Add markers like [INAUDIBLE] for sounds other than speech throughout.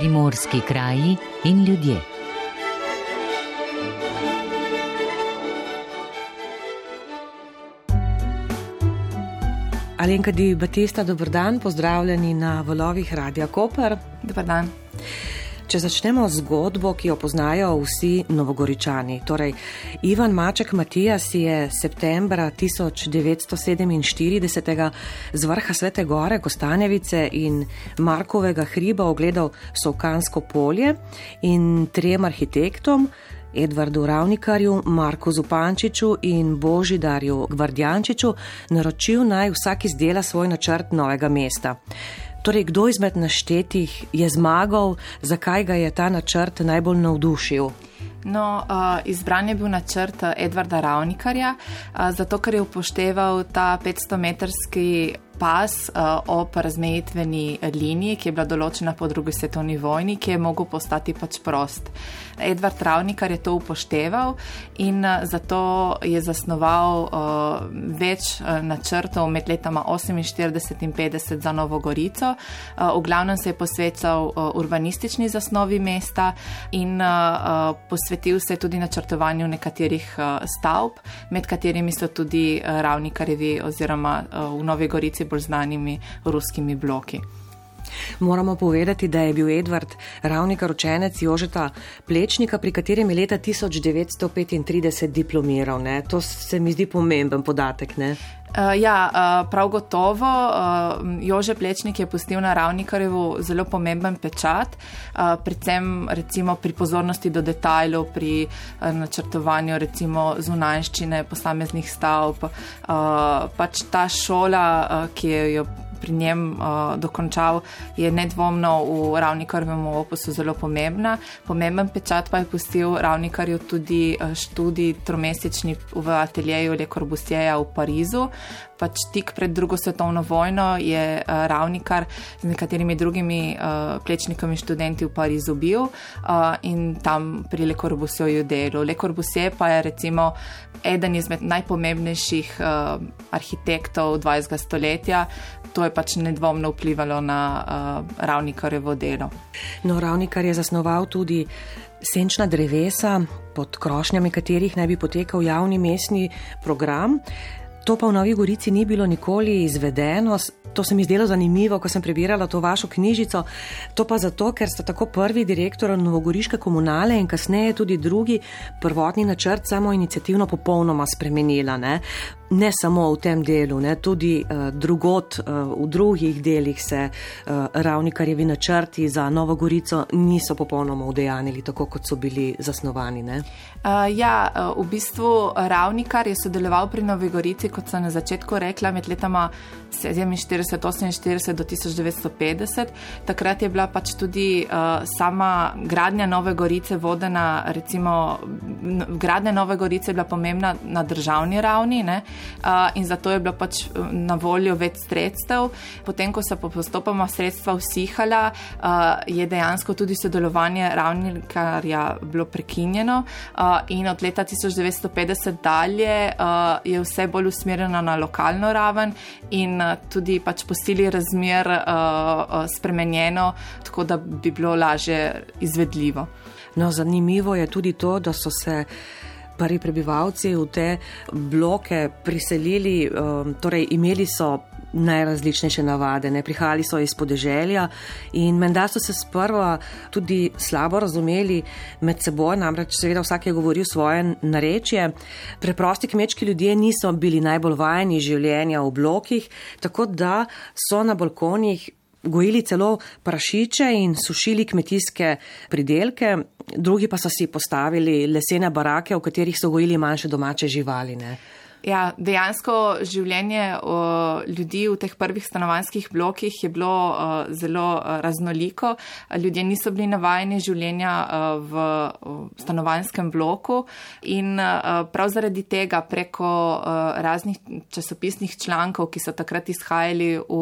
primorski kraji in ljudje. Alenka Di Batista, dober dan, pozdravljeni na valovih Radia Koper. Dobar dan. Če začnemo z zgodbo, ki jo poznajo vsi novogoričani. Torej, Ivan Maček Matijas je septembra 1947 z vrha Svete Gore, Kostanjevice in Markovega hriba ogledal Sovkansko polje in trem arhitektom, Edvardu Ravnikarju, Marku Zupančiču in Božidarju Gvardjančiču, naročil naj vsak izdela svoj načrt novega mesta. Torej, kdo izmed naštetih je zmagal, zakaj ga je ta načrt najbolj navdušil? No, uh, izbran je bil načrt Edvarda Ravnikarja, uh, zato ker je upošteval ta 500-metrski pas uh, ob razmejitveni liniji, ki je bila določena po drugi svetovni vojni, ki je mogel postati pač prost. Edvard Travnikar je to upošteval in uh, zato je zasnoval uh, več načrtov med letama 48 in 50 za Novo Gorico. Uh, v glavnem se je posvecal uh, urbanistični zasnovi mesta in uh, posvetil se tudi načrtovanju nekaterih uh, stavb, med katerimi so tudi uh, Ravnikarjevi oziroma uh, v Novi Gorici bolj znanimi ruskimi bloki. Moramo povedati, da je bil Edvard ravnikar učenec Jožeta Plečnika, pri katerem je leta 1935 diplomiral. Ne? To se mi zdi pomemben podatek. Ne? Uh, ja, uh, prav gotovo. Uh, Jože Plečnik je pustil na ravnikarjevu zelo pomemben pečat, uh, predvsem recimo pri pozornosti do detajlov, pri uh, načrtovanju recimo zunanjščine posameznih stavb. Uh, pač ta šola, uh, ki je jo pri njem uh, dokončal, je nedvomno v ravnikarjevem opusu zelo pomembna. Pomemben pečat pa je pustil ravnikarju tudi študij tromesečni v ateljeju Le Corbusierja v Parizu. Pač tik pred drugo svetovno vojno je uh, ravnikar z nekaterimi drugimi uh, plečnikami študenti v Parizu bil uh, in tam pri Le Corbusierju delal. Le Corbusier pa je recimo eden izmed najpomembnejših uh, arhitektov 20. stoletja, to je pač nedvomno vplivalo na uh, ravnikarjevo delo. No, ravnikar je zasnoval tudi senčna drevesa, pod krošnjami katerih naj bi potekal javni mestni program. To pa v Novi Gorici ni bilo nikoli izvedeno. To se mi zdelo zanimivo, ko sem prebirala to vašo knjižico. To pa zato, ker sta tako prvi direktor Novogoriške komunale in kasneje tudi drugi prvotni načrt samo inicijativno popolnoma spremenila. Ne? Ne samo v tem delu, ne, tudi uh, drugot, uh, v drugih delih se uh, ravnikarjevi načrti za Novo Gorico niso popolnoma udejanili, tako kot so bili zasnovani. Uh, ja, uh, v bistvu ravnikar je sodeloval pri Novi Gorici, kot sem na začetku rekla, med letama 47-48 do 1950. Takrat je bila pač tudi uh, sama gradnja Nove Gorice vodena, recimo gradnja Nove Gorice je bila pomembna na državni ravni. Ne? In zato je bilo pač na voljo več sredstev. Potem, ko so postopoma sredstva usihala, je dejansko tudi sodelovanje ravnikarja bilo prekinjeno in od leta 1950 dalje je vse bolj usmerjeno na lokalno raven in tudi pač posili razmer spremenjeno, tako da bi bilo lažje izvedljivo. No, zanimivo je tudi to, da so se prvi prebivalci v te bloke priselili, um, torej imeli so najrazličnejše navade, ne prihajali so iz podeželja in menda so se sprva tudi slabo razumeli med seboj, namreč seveda vsak je govoril svoje narečje. Preprosti kmečki ljudje niso bili najbolj vajeni življenja v blokih, tako da so na balkonih gojili celo prašiče in sušili kmetijske pridelke, drugi pa so si postavili lesene barake, v katerih so gojili manjše domače živali. Ne. Ja, dejansko življenje o, ljudi v teh prvih stanovanjskih blokih je bilo o, zelo o, raznoliko. Ljudje niso bili navajeni življenja o, v o, stanovanjskem bloku in o, prav zaradi tega preko o, raznih časopisnih člankov, ki so takrat izhajali v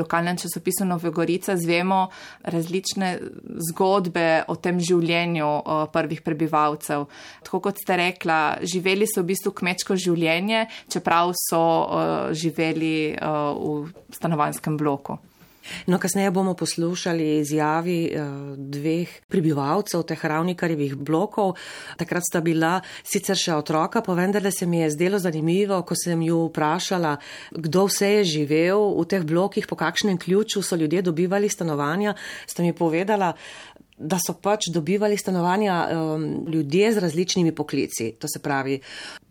lokalnem časopisu Nove Gorice, zvemo različne zgodbe o tem življenju o, prvih prebivalcev. Tako kot ste rekla, živeli so v bistvu kmečko življenje življenje, čeprav so uh, živeli uh, v stanovanskem bloku. No, kasneje bomo poslušali izjavi uh, dveh prebivalcev teh ravnikarjevih blokov. Takrat sta bila sicer še otroka, pa vendarle se mi je zdelo zanimivo, ko sem ju vprašala, kdo vse je živel v teh blokih, po kakšnem ključu so ljudje dobivali stanovanja. Sta mi povedala, da so pač dobivali stanovanja um, ljudje z različnimi poklici. To se pravi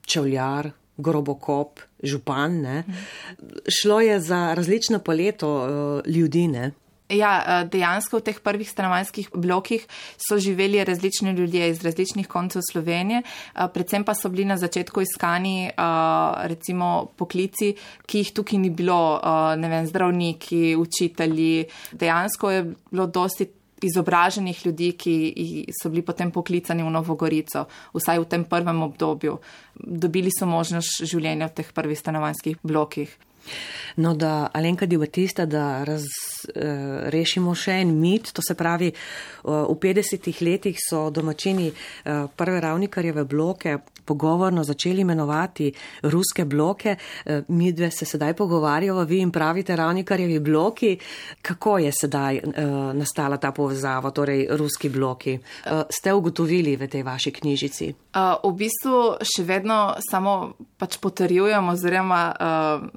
čevljar, grobokop, župan. Ne. Šlo je za različno paleto uh, ljudi. Ne. Ja, eh, dejansko v teh prvih stanovanjskih blokih so živeli različni ljudje iz različnih koncev Slovenije, eh, predvsem pa so bili na začetku iskani recimo poklici, ki jih tukaj ni bilo, ne vem, zdravniki, učitelji. Dejansko je bilo dosti izobraženih ljudi, ki so bili potem poklicani v Novogorico, vsaj v tem prvem obdobju. Dobili so možnost življenja v teh prvih stanovanjskih blokih. No, da Alenka Dibatista, da raz, eh, rešimo še en mit, to se pravi, eh, v 50-ih letih so domačini eh, prve ravnikarjeve bloke pogovorno začeli imenovati ruske bloke. Eh, mi dve se sedaj pogovarjamo, vi jim pravite ravnikarjevi bloki. Kako je sedaj uh, nastala ta povezava, torej ruski bloki? Uh, ste ugotovili v tej vaši knjižici? Uh, v bistvu še vedno samo pač potrjujem oziroma uh,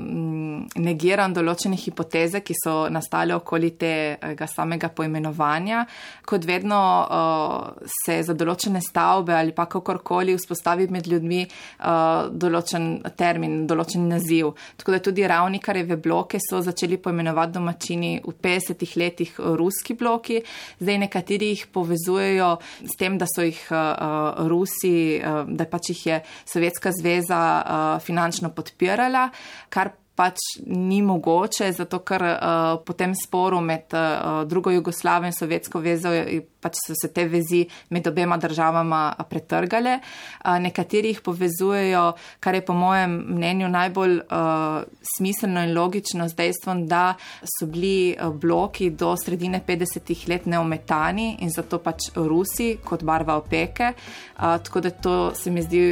negiram določene hipoteze, ki so nastale okoli tega samega poimenovanja. Kot vedno uh, se za določene stavbe ali pa kakorkoli vzpostavi med ljudmi uh, določen termin, določen naziv. Tako da tudi ravnikareve bloke so začeli poimenovati domačini v 50-ih letih ruski bloki. Zdaj nekateri jih povezujejo s tem, da so jih uh, Rusi, uh, da pač jih je Sovjetska zveza uh, finančno podpirala, kar pač ni mogoče, zato ker uh, po tem sporu med uh, drugo Jugoslavijo in Sovjetsko vezo pač so se te vezi med obema državama pretrgale. Uh, nekateri jih povezujejo, kar je po mojem mnenju najbolj uh, smiselno in logično z dejstvom, da so bili bloki do sredine 50-ih let neometani in zato pač Rusi kot barva opeke. Uh, tako da to se mi zdi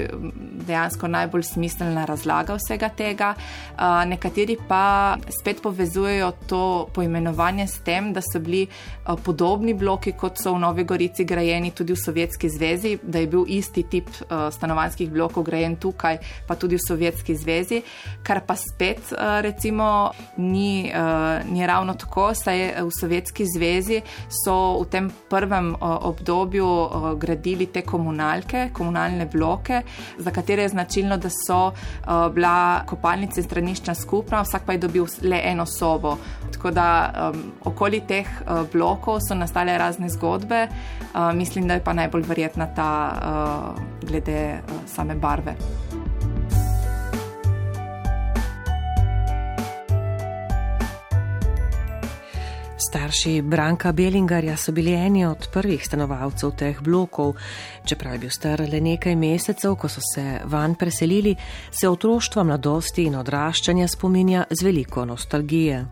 dejansko najbolj smiselna razlaga vsega tega. Uh, nekateri pa spet povezujejo to poimenovanje s tem, da so bili eh, podobni bloki, kot so v Novi Gorici grajeni tudi v Sovjetski zvezi, da je bil isti tip eh, stanovanjskih blokov grajen tukaj, pa tudi v Sovjetski zvezi, kar pa spet eh, recimo ni, ni ravno tako, saj v Sovjetski zvezi so v tem prvem obdobju gradili te komunalke, komunalne bloke, za katere je značilno, da so bila kopalnice stranišča skupna, vsak pa je dobil le eno sobo. Tako da um, okoli teh uh, blokov so nastale razne zgodbe, uh, mislim, da je pa najbolj verjetna ta uh, glede uh, same barve. Starši Branka Belingarja so bili eni od prvih stanovalcev teh blokov. Čeprav je bil star le nekaj mesecev, ko so se van preselili, se otroštva, mladosti in odraščanja spominja z veliko nostalgije.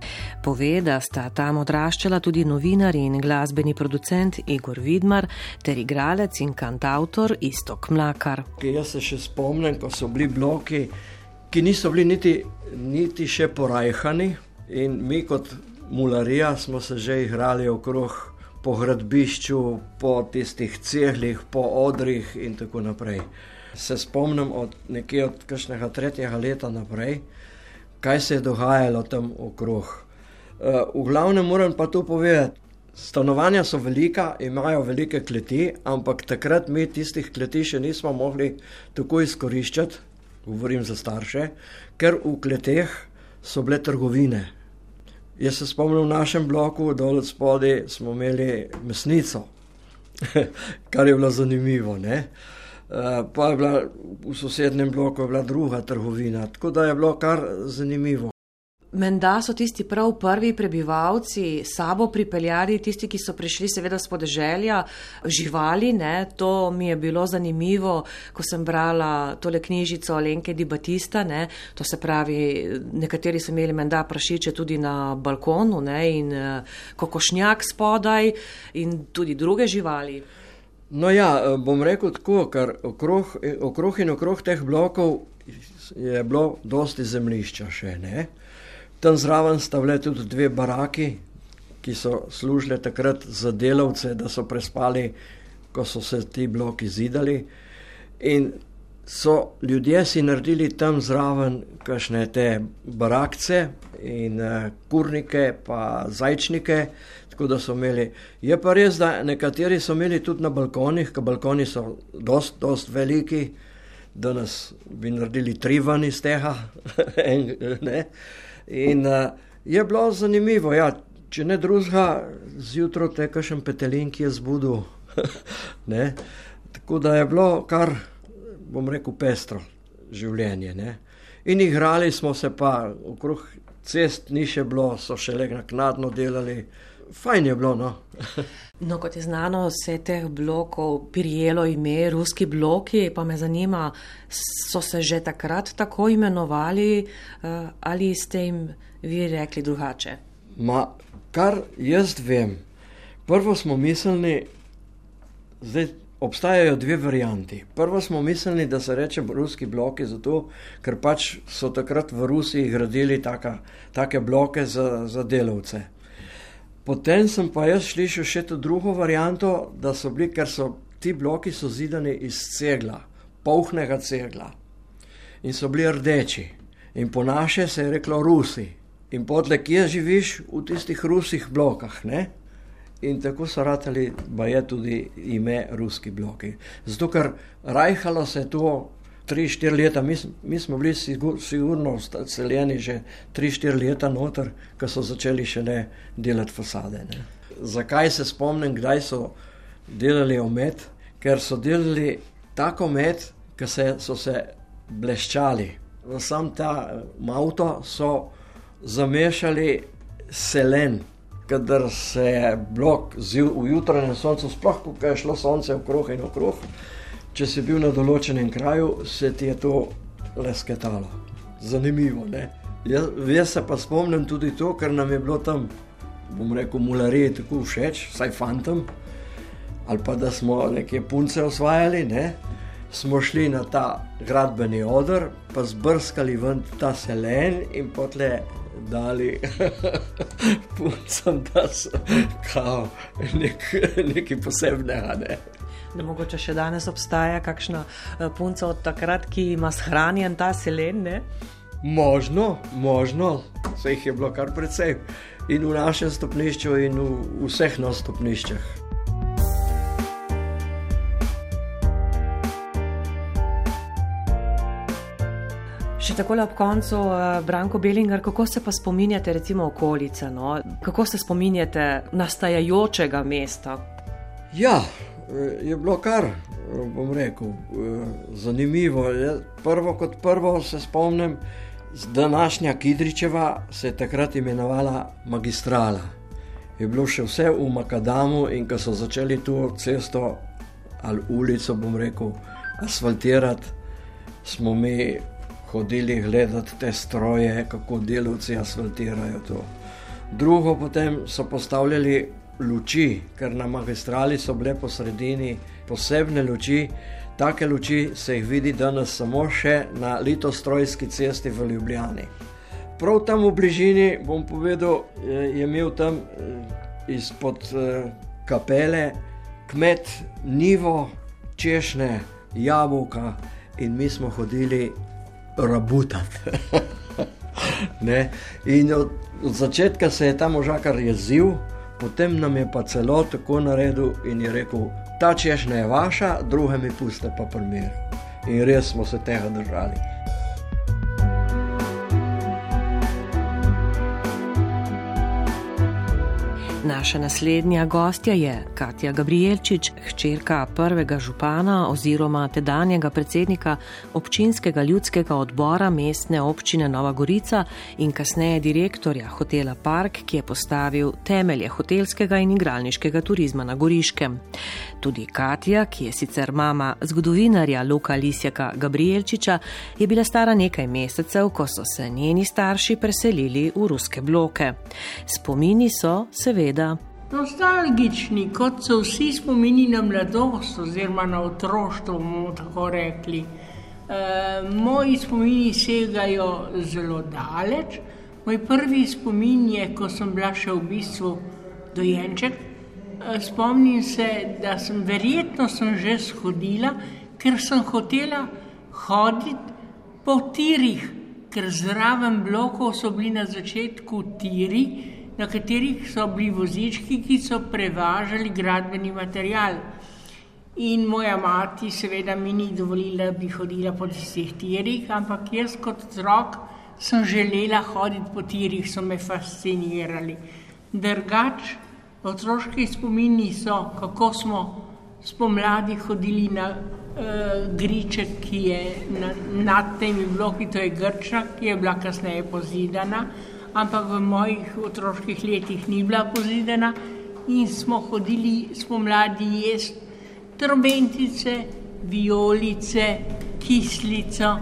Pove, da sta tam odraščala tudi novinar in glasbeni producent Igor Vidmar ter igralec in kantautor Istok Mlakar. Jaz se še spomnim, ko so bili bloki, ki niso bili niti, niti še porajhani in mi kot mularija smo se že igrali okrog po gradbišču, po tistih cehlih, po odrih in tako naprej. Se spomnim od nekje od kakšnega tretjega leta naprej, kaj se je dogajalo tam okrog. Uh, v glavnem moram pa to povedati. Stanovanja so velika, imajo velike kleti, ampak takrat mi tistih kleti še nismo mogli tako izkoriščati, govorim za starše, ker v kleteh so bile trgovine. Jaz se spomnim v našem bloku, dol od spodi smo imeli mesnico, [LAUGHS] kar je bilo zanimivo. Ne? Uh, pa je bila v sosednjem bloku bila druga trgovina, tako da je bilo kar zanimivo. Menda so tisti prav prvi prebivalci sabo pripeljali, tisti, ki so prišli seveda s podeželja, živali. Ne? To mi je bilo zanimivo, ko sem brala tole knjižico Alenke Di Batista. Ne? To se pravi, nekateri so imeli menda prašiče tudi na balkonu ne? in uh, kokošnjak spodaj in tudi druge živali. No ja, eh, bom rekel tako, ker okrog, okrog in okrog teh blokov je bilo dosti zemlišča še. Ne? Tam zraven sta bile tudi dve baraki, ki so služile takrat za delavce, da so prespali, ko so se ti bloki zidali. In so ljudje si naredili tam zraven kakšne te barakce in uh, kurnike, pa zajčnike, tako da so imeli. Je pa res, da nekateri so imeli tudi na balkonih, ker balkoni so dost, dost veliki, da nas bi naredili tri van iz tega. [LAUGHS] in uh, je bilo zanimivo, ja, če ne drugega, zjutraj te kakšen petelin, ki je zbudil. [LAUGHS] tako da je bilo kar bom rekel, pestro življenje. Ne? In igrali smo se pa okrog cest, ni še bilo, so še le naknadno delali. Fajn je bilo. No? [LAUGHS] no, kot je znano, vse teh blokov prijelo ime ruski bloki, pa me zanima, so se že takrat tako imenovali uh, ali ste jim vi rekli drugače? Ma, kar jaz vem, prvo smo mislili, zdaj obstajajo dve varianti. Prvo smo mislili, da se reče ruski bloki, zato ker pač so takrat v Rusiji gradili taka, take bloke za, za delavce. Potem sem pa jaz slišal še to drugo varianto, da so bili, ker so ti bloki so zidani iz cegla, polhnega cegla in so bili rdeči. In po naše se je reklo Rusi. In podle, kje živiš v tistih rusih blokah, ne? In tako so ratali, pa je tudi ime ruski bloki. Zato, ker rajhalo se to 3-4 leta, mi, mi smo bili sigur, sigurno celjeni že 3-4 leta noter, ko so začeli šele delati fasade. Ne. Zakaj se spomnim, kdaj so delali omet? Ker so delali tako omet, ki se, so se bleščali. V sam ta avto so zamešali selen kadar se je blok zil v jutranjem soncu, sploh ko je šlo sonce okrog in okrog, če si bil na določenem kraju, se ti je to lesketalo. Zanimivo. Jaz, jaz se pa spomnim tudi to, ker nam je bilo tam, bom rekel, mularije tako všeč, vsaj fantom, ali pa da smo neke punce osvajali. Ne? Smo šli na ta gradbeni odr, pa zbrskali ven ta selen in potle dali [LAUGHS] puncem, da so kao nek, nekaj posebnega. Ne. Da mogoče še danes obstaja kakšna eh, punca od takrat, ki ima shranjen ta selen? Ne? Možno, možno, vse jih je bilo kar precej. In v našem stopnišču, in v vseh nas stopniščah. Še tako ob koncu, uh, Branko Belinger, kako se pa spominjate, recimo, okolice? No? Kako se spominjate nastajajočega mesta? Ja, eh, je bilo kar, eh, bom rekel, zanimivo. Prvo kot prvo se spomnim, današnja Kidričeva se je takrat imenovala Magistrala. Je bilo še vse v Makadamu in ko so začeli to cesto ali ulico, bom rekel, asfaltirati, smo mi hodili gledati te stroje, kako delavci asfaltirajo to. Drugo, potem so postavljali luči, ker na magistrali so bile po sredini posebne luči. Take luči se jih vidi danes samo še na Litostrojski cesti v Ljubljani. Prav tam v bližini, bom povedal, je imel tam eh, izpod eh, kapele kmet nivo, češnje, jabolka in mi smo hodili rabutati. [LAUGHS] in od, od začetka se je ta možakar jezil, potem nam je pa celo tako naredil in je rekel: Ta češnja je vaša, druge mi puste pa primer. In res smo se tega držali. Naša naslednja gostja je Katja Gabrielčič, hčerka prvega župana oziroma tedanjega predsednika občinskega ljudskega odbora mestne občine Nova Gorica in kasneje direktorja hotela Park, ki je postavil temelje hotelskega in igralniškega turizma na Goriškem. Tudi Katja, ki je sicer mama zgodovinarja Luka Lisjaka Gabrielčiča, je bila stara nekaj mesecev, ko so se njeni starši preselili v ruske bloke. Spomini so seveda seveda. Nostalgični, kot so vsi spomini na mladost, oziroma na otroštvo, bomo tako rekli. E, moji spomini segajo zelo daleč. Moj prvi spomin je, ko sem bila še v bistvu dojenček. Eh, spomnim se, da sem verjetno sem že shodila, ker sem hotela hoditi po tirih, ker zraven blokov so bili na začetku tiri, na katerih so bili vozički, ki so prevažali gradbeni material. In moja mati, seveda, mi ni dovolila, da bi hodila po tistih tirih, ampak jaz kot otrok sem želela hoditi po tirih, so me fascinirali. Drugač, otroški spomini so, kako smo spomladi hodili na uh, griček, ki je na, nad temi bloki, to je Grča, ki je bila kasneje pozidana, ampak v mojih otroških letih ni bila pozidana in smo hodili spomladi jesti trobentice, violice, kislico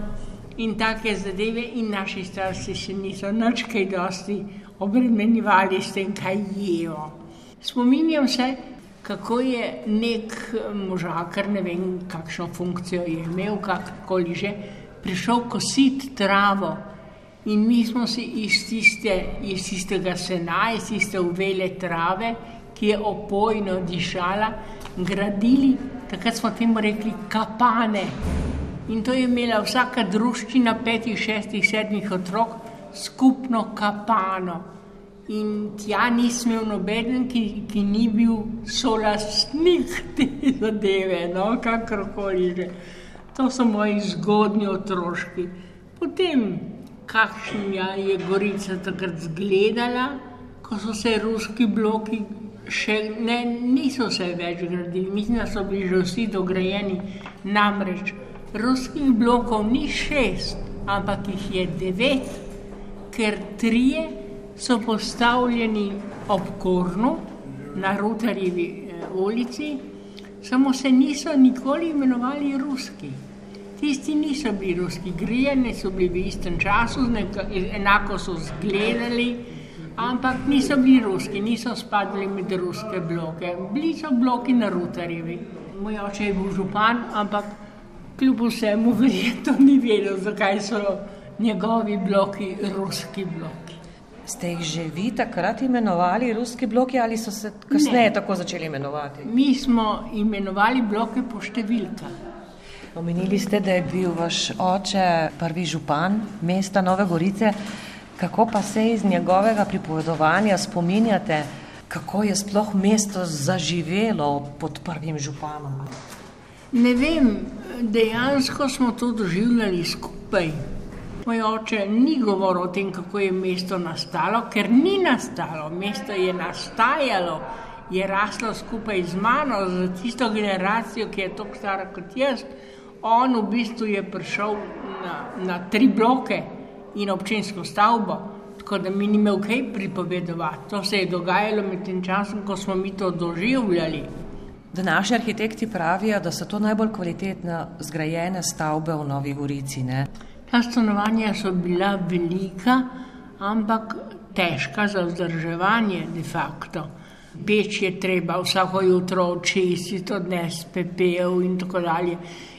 in take zadeve, in naši starši še niso nič kaj dosti obremenjevali s tem, kaj jejo. Spominjam se, kako je nek možakar, ne vem, kakšno funkcijo je imel, kakorkoli že, prišel kositi travo. In mi smo si iz, tiste, iz tistega sena, iz tiste uvele trave, ki je opojno dišala, gradili, takrat smo temu rekli kapane. In to je imela vsaka družščina petih, šestih, sedmih otrok skupno kapano. In tja ni smel noben, ki, ki ni bil solastnik [LAUGHS] te zadeve, no, kakorkoli že. To so moji zgodnji otroški. Potem, kakšna je Gorica takrat izgledala, ko so se ruski bloki še ne, niso se več gradili, mislim, da so bili že vsi dograjeni. Namreč ruskih blokov ni šest, ampak jih je devet, ker trije so postavljeni ob Kornu na Rutarjevi eh, ulici, samo se niso nikoli imenovali ruski. Tisti niso bili ruski, grijeni so bili v istem času, enako so izgledali ampak niso bili ruski, niso spadali med ruske bloke, bili so bloki na Rutarjevi. Moj oče je bil župan, ampak kljub vsemu verjetno ni vedel, zakaj so njegovi bloki ruski bloki. Ste jih že vi takrat imenovali ruski bloki ali so se kasneje tako začeli imenovati? Mi smo imenovali bloke po številkah. Omenili ste, da je bil vaš oče prvi župan mesta Nove Gorice. Kako pa se iz njegovega pripovedovanja spominjate, kako je sploh mesto zaživelo pod prvim županom? Ne vem, dejansko smo to doživljali skupaj. Moj oče ni govoril o tem, kako je mesto nastalo, ker ni nastalo. Mesto je nastajalo, je raslo skupaj z mano, z tisto generacijo, ki je tako stara kot jaz. On v bistvu je prišel na, na tri bloke in občinsko stavbo, tako da mi ni imel kaj pripovedovati. To se je dogajalo med tem časom, ko smo mi to doživljali. Današnji arhitekti pravijo, da so to najbolj kvalitetne zgrajene stavbe v Novi Gorici. Ne? Ta stanovanja so bila velika, ampak težka za vzdrževanje de facto. Peč je treba vsako jutro očistiti, odnesti pepel in tako dalje.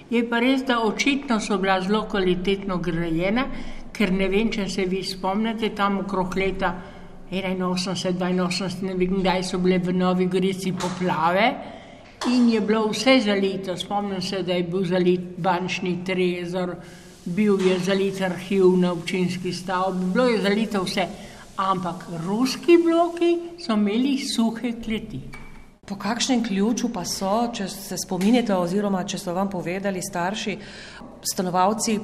Je pa res, da očitno so bila zelo kvalitetno grajena, ker ne vem, če se vi spomnite tam okrog leta 81, 82, ne vem, kdaj so bile v Novi Gorici poplave in je bilo vse zalito. Spomnim se, da je bil zalit bančni trezor, bil je zalit arhiv na občinski stavbi, bilo je zalito vse. Ampak ruski bloki so imeli suhe kleti. Po kakšnem ključu pa so, če se spominjate, oziroma če so vam povedali starši, stanovalci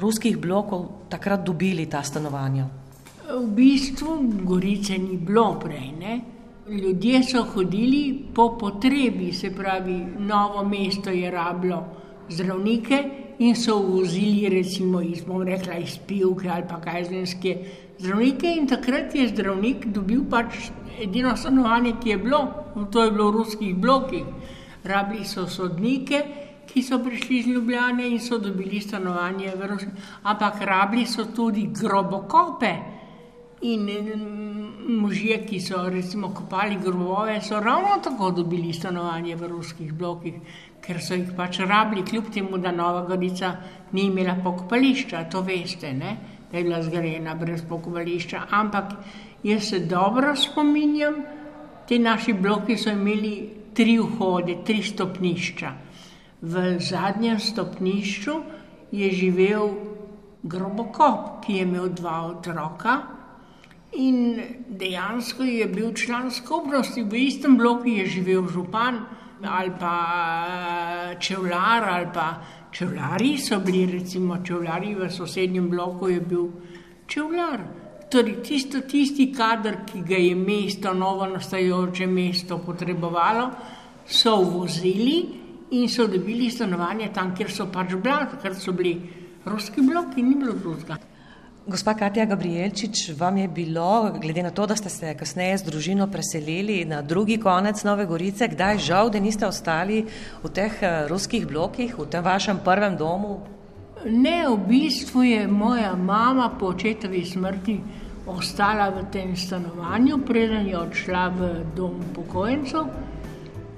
ruskih blokov takrat dobili ta stanovanja? V bistvu Gorice ni bilo prej. Ne? Ljudje so hodili po potrebi, se pravi, novo mesto je rabilo zdravnike in so vozili, recimo, iz, rekla, iz pivke ali pa kajzenske zdravnike. In takrat je zdravnik dobil pač edino stanovanje, ki je bilo, to je bilo v ruskih blokih. Rabili so sodnike, ki so prišli iz Ljubljane in so dobili stanovanje v Rusiji. Ampak rabili so tudi grobokope in možje, ki so recimo kopali grobove, so ravno tako dobili stanovanje v ruskih blokih, ker so jih pač rabili, kljub temu, da Nova Gorica ni imela pokopališča, to veste, ne? Da je bila zgrajena brez pokopališča. Ampak jaz se dobro spominjam, Ti naši bloki so imeli tri vhode, tri stopnišča. V zadnjem stopnišču je živel grobokop, ki je imel dva otroka. In dejansko je bil član skupnosti, v istem bloku je živel župan ali pa eh, čevlar ali pa čevlari so bili, recimo čevlari v sosednjem bloku je bil čevlar. Torej, tisto, tisti kader, ki ga je mesto, novo nastajajoče mesto potrebovalo, so vozili in so dobili stanovanje tam, kjer so pač bila, ker so bili ruski bloki, ni bilo drugega. Gospa Katja Gabrielčič, vam je bilo, glede na to, da ste se kasneje z družino preselili na drugi konec Nove Gorice, kdaj žal, da niste ostali v teh eh, ruskih blokih, v tem vašem prvem domu? Ne, v bistvu je moja mama po očetovi smrti ostala v tem stanovanju, preden je odšla v dom upokojencev.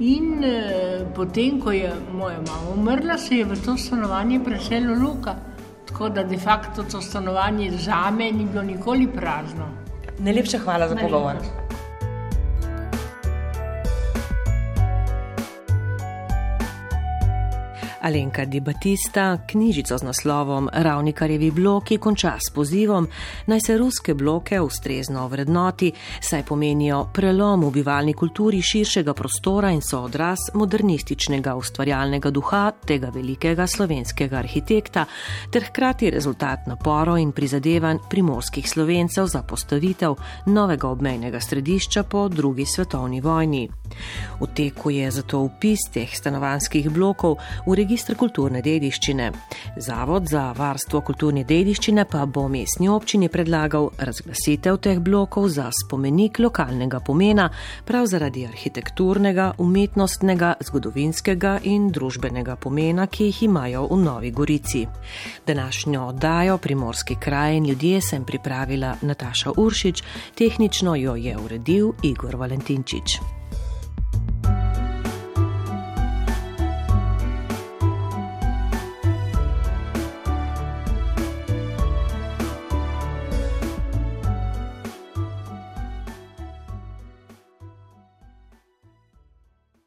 In eh, potem, ko je moja mama umrla, se je v to stanovanje preselil Luka. Tako da de facto to stanovanje za me ni bilo nikoli prazno. Najlepša hvala za pogovor. Alenka Di Batista knjižico z naslovom Ravnikarjevi bloki konča s pozivom, naj se ruske bloke ustrezno vrednoti, saj pomenijo prelom v bivalni kulturi širšega prostora in so odraz modernističnega ustvarjalnega duha tega velikega slovenskega arhitekta, ter hkrati rezultat naporov in prizadevanj primorskih slovencev za postavitev novega obmejnega središča po drugi svetovni vojni. V teku je zato upis teh stanovanskih blokov v registru registr kulturne dediščine. Zavod za varstvo kulturne dediščine pa bo mestni občini predlagal razglasitev teh blokov za spomenik lokalnega pomena, prav zaradi arhitekturnega, umetnostnega, zgodovinskega in družbenega pomena, ki jih imajo v Novi Gorici. Današnjo oddajo Primorski kraj in ljudje sem pripravila Nataša Uršič, tehnično jo je uredil Igor Valentinčič.